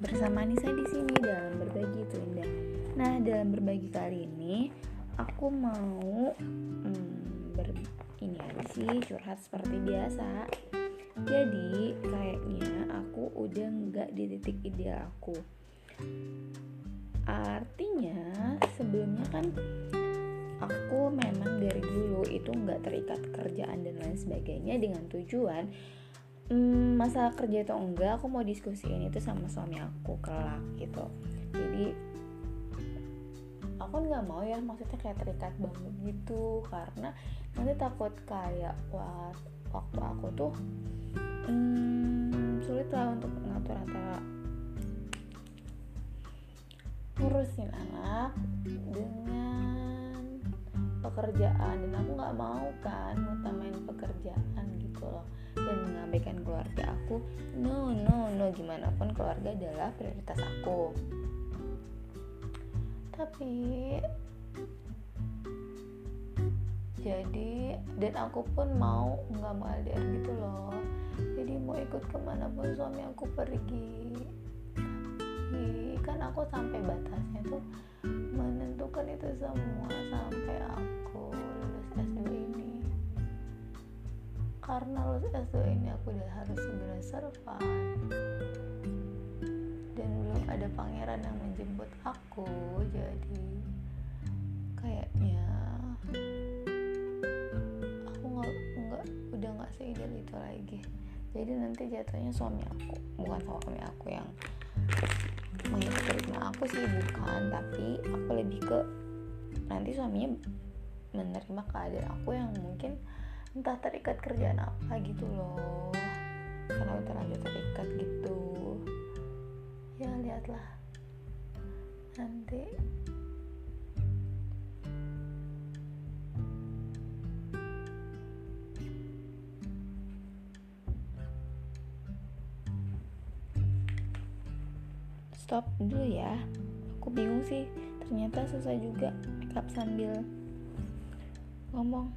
bersama Nisa di sini dalam berbagi itu indah. Nah dalam berbagi kali ini aku mau hmm, ber ini aja sih curhat seperti biasa. Jadi kayaknya aku udah nggak di titik ideal aku. Artinya sebelumnya kan aku memang dari dulu itu nggak terikat kerjaan dan lain sebagainya dengan tujuan hmm, masalah kerja atau enggak aku mau diskusiin itu sama suami aku kelak gitu. Jadi aku nggak mau ya maksudnya kayak terikat banget gitu. Karena nanti takut kayak waktu aku tuh hmm, sulit lah untuk ngatur antara ngurusin anak pekerjaan dan aku nggak mau kan ngutamain pekerjaan gitu loh. Dan mengabaikan keluarga aku no no no gimana pun keluarga adalah prioritas aku. Tapi jadi dan aku pun mau nggak mau LDR gitu loh. Jadi mau ikut ke mana pun suami aku pergi. Tapi kan aku sampai batasnya tuh menentukan itu semua sampai aku karena lulus S2 ini aku udah harus segera survive dan belum ada pangeran yang menjemput aku jadi kayaknya udah nggak seideal itu lagi. Jadi nanti jatuhnya suami aku bukan suami aku yang mengikuti aku sih bukan. Tapi aku lebih ke nanti suaminya menerima keadaan aku yang mungkin entah terikat kerjaan apa gitu loh. Karena udah terlanjur terikat gitu ya lihatlah. Nanti. Stop dulu ya. Aku bingung sih. Ternyata susah juga makeup sambil ngomong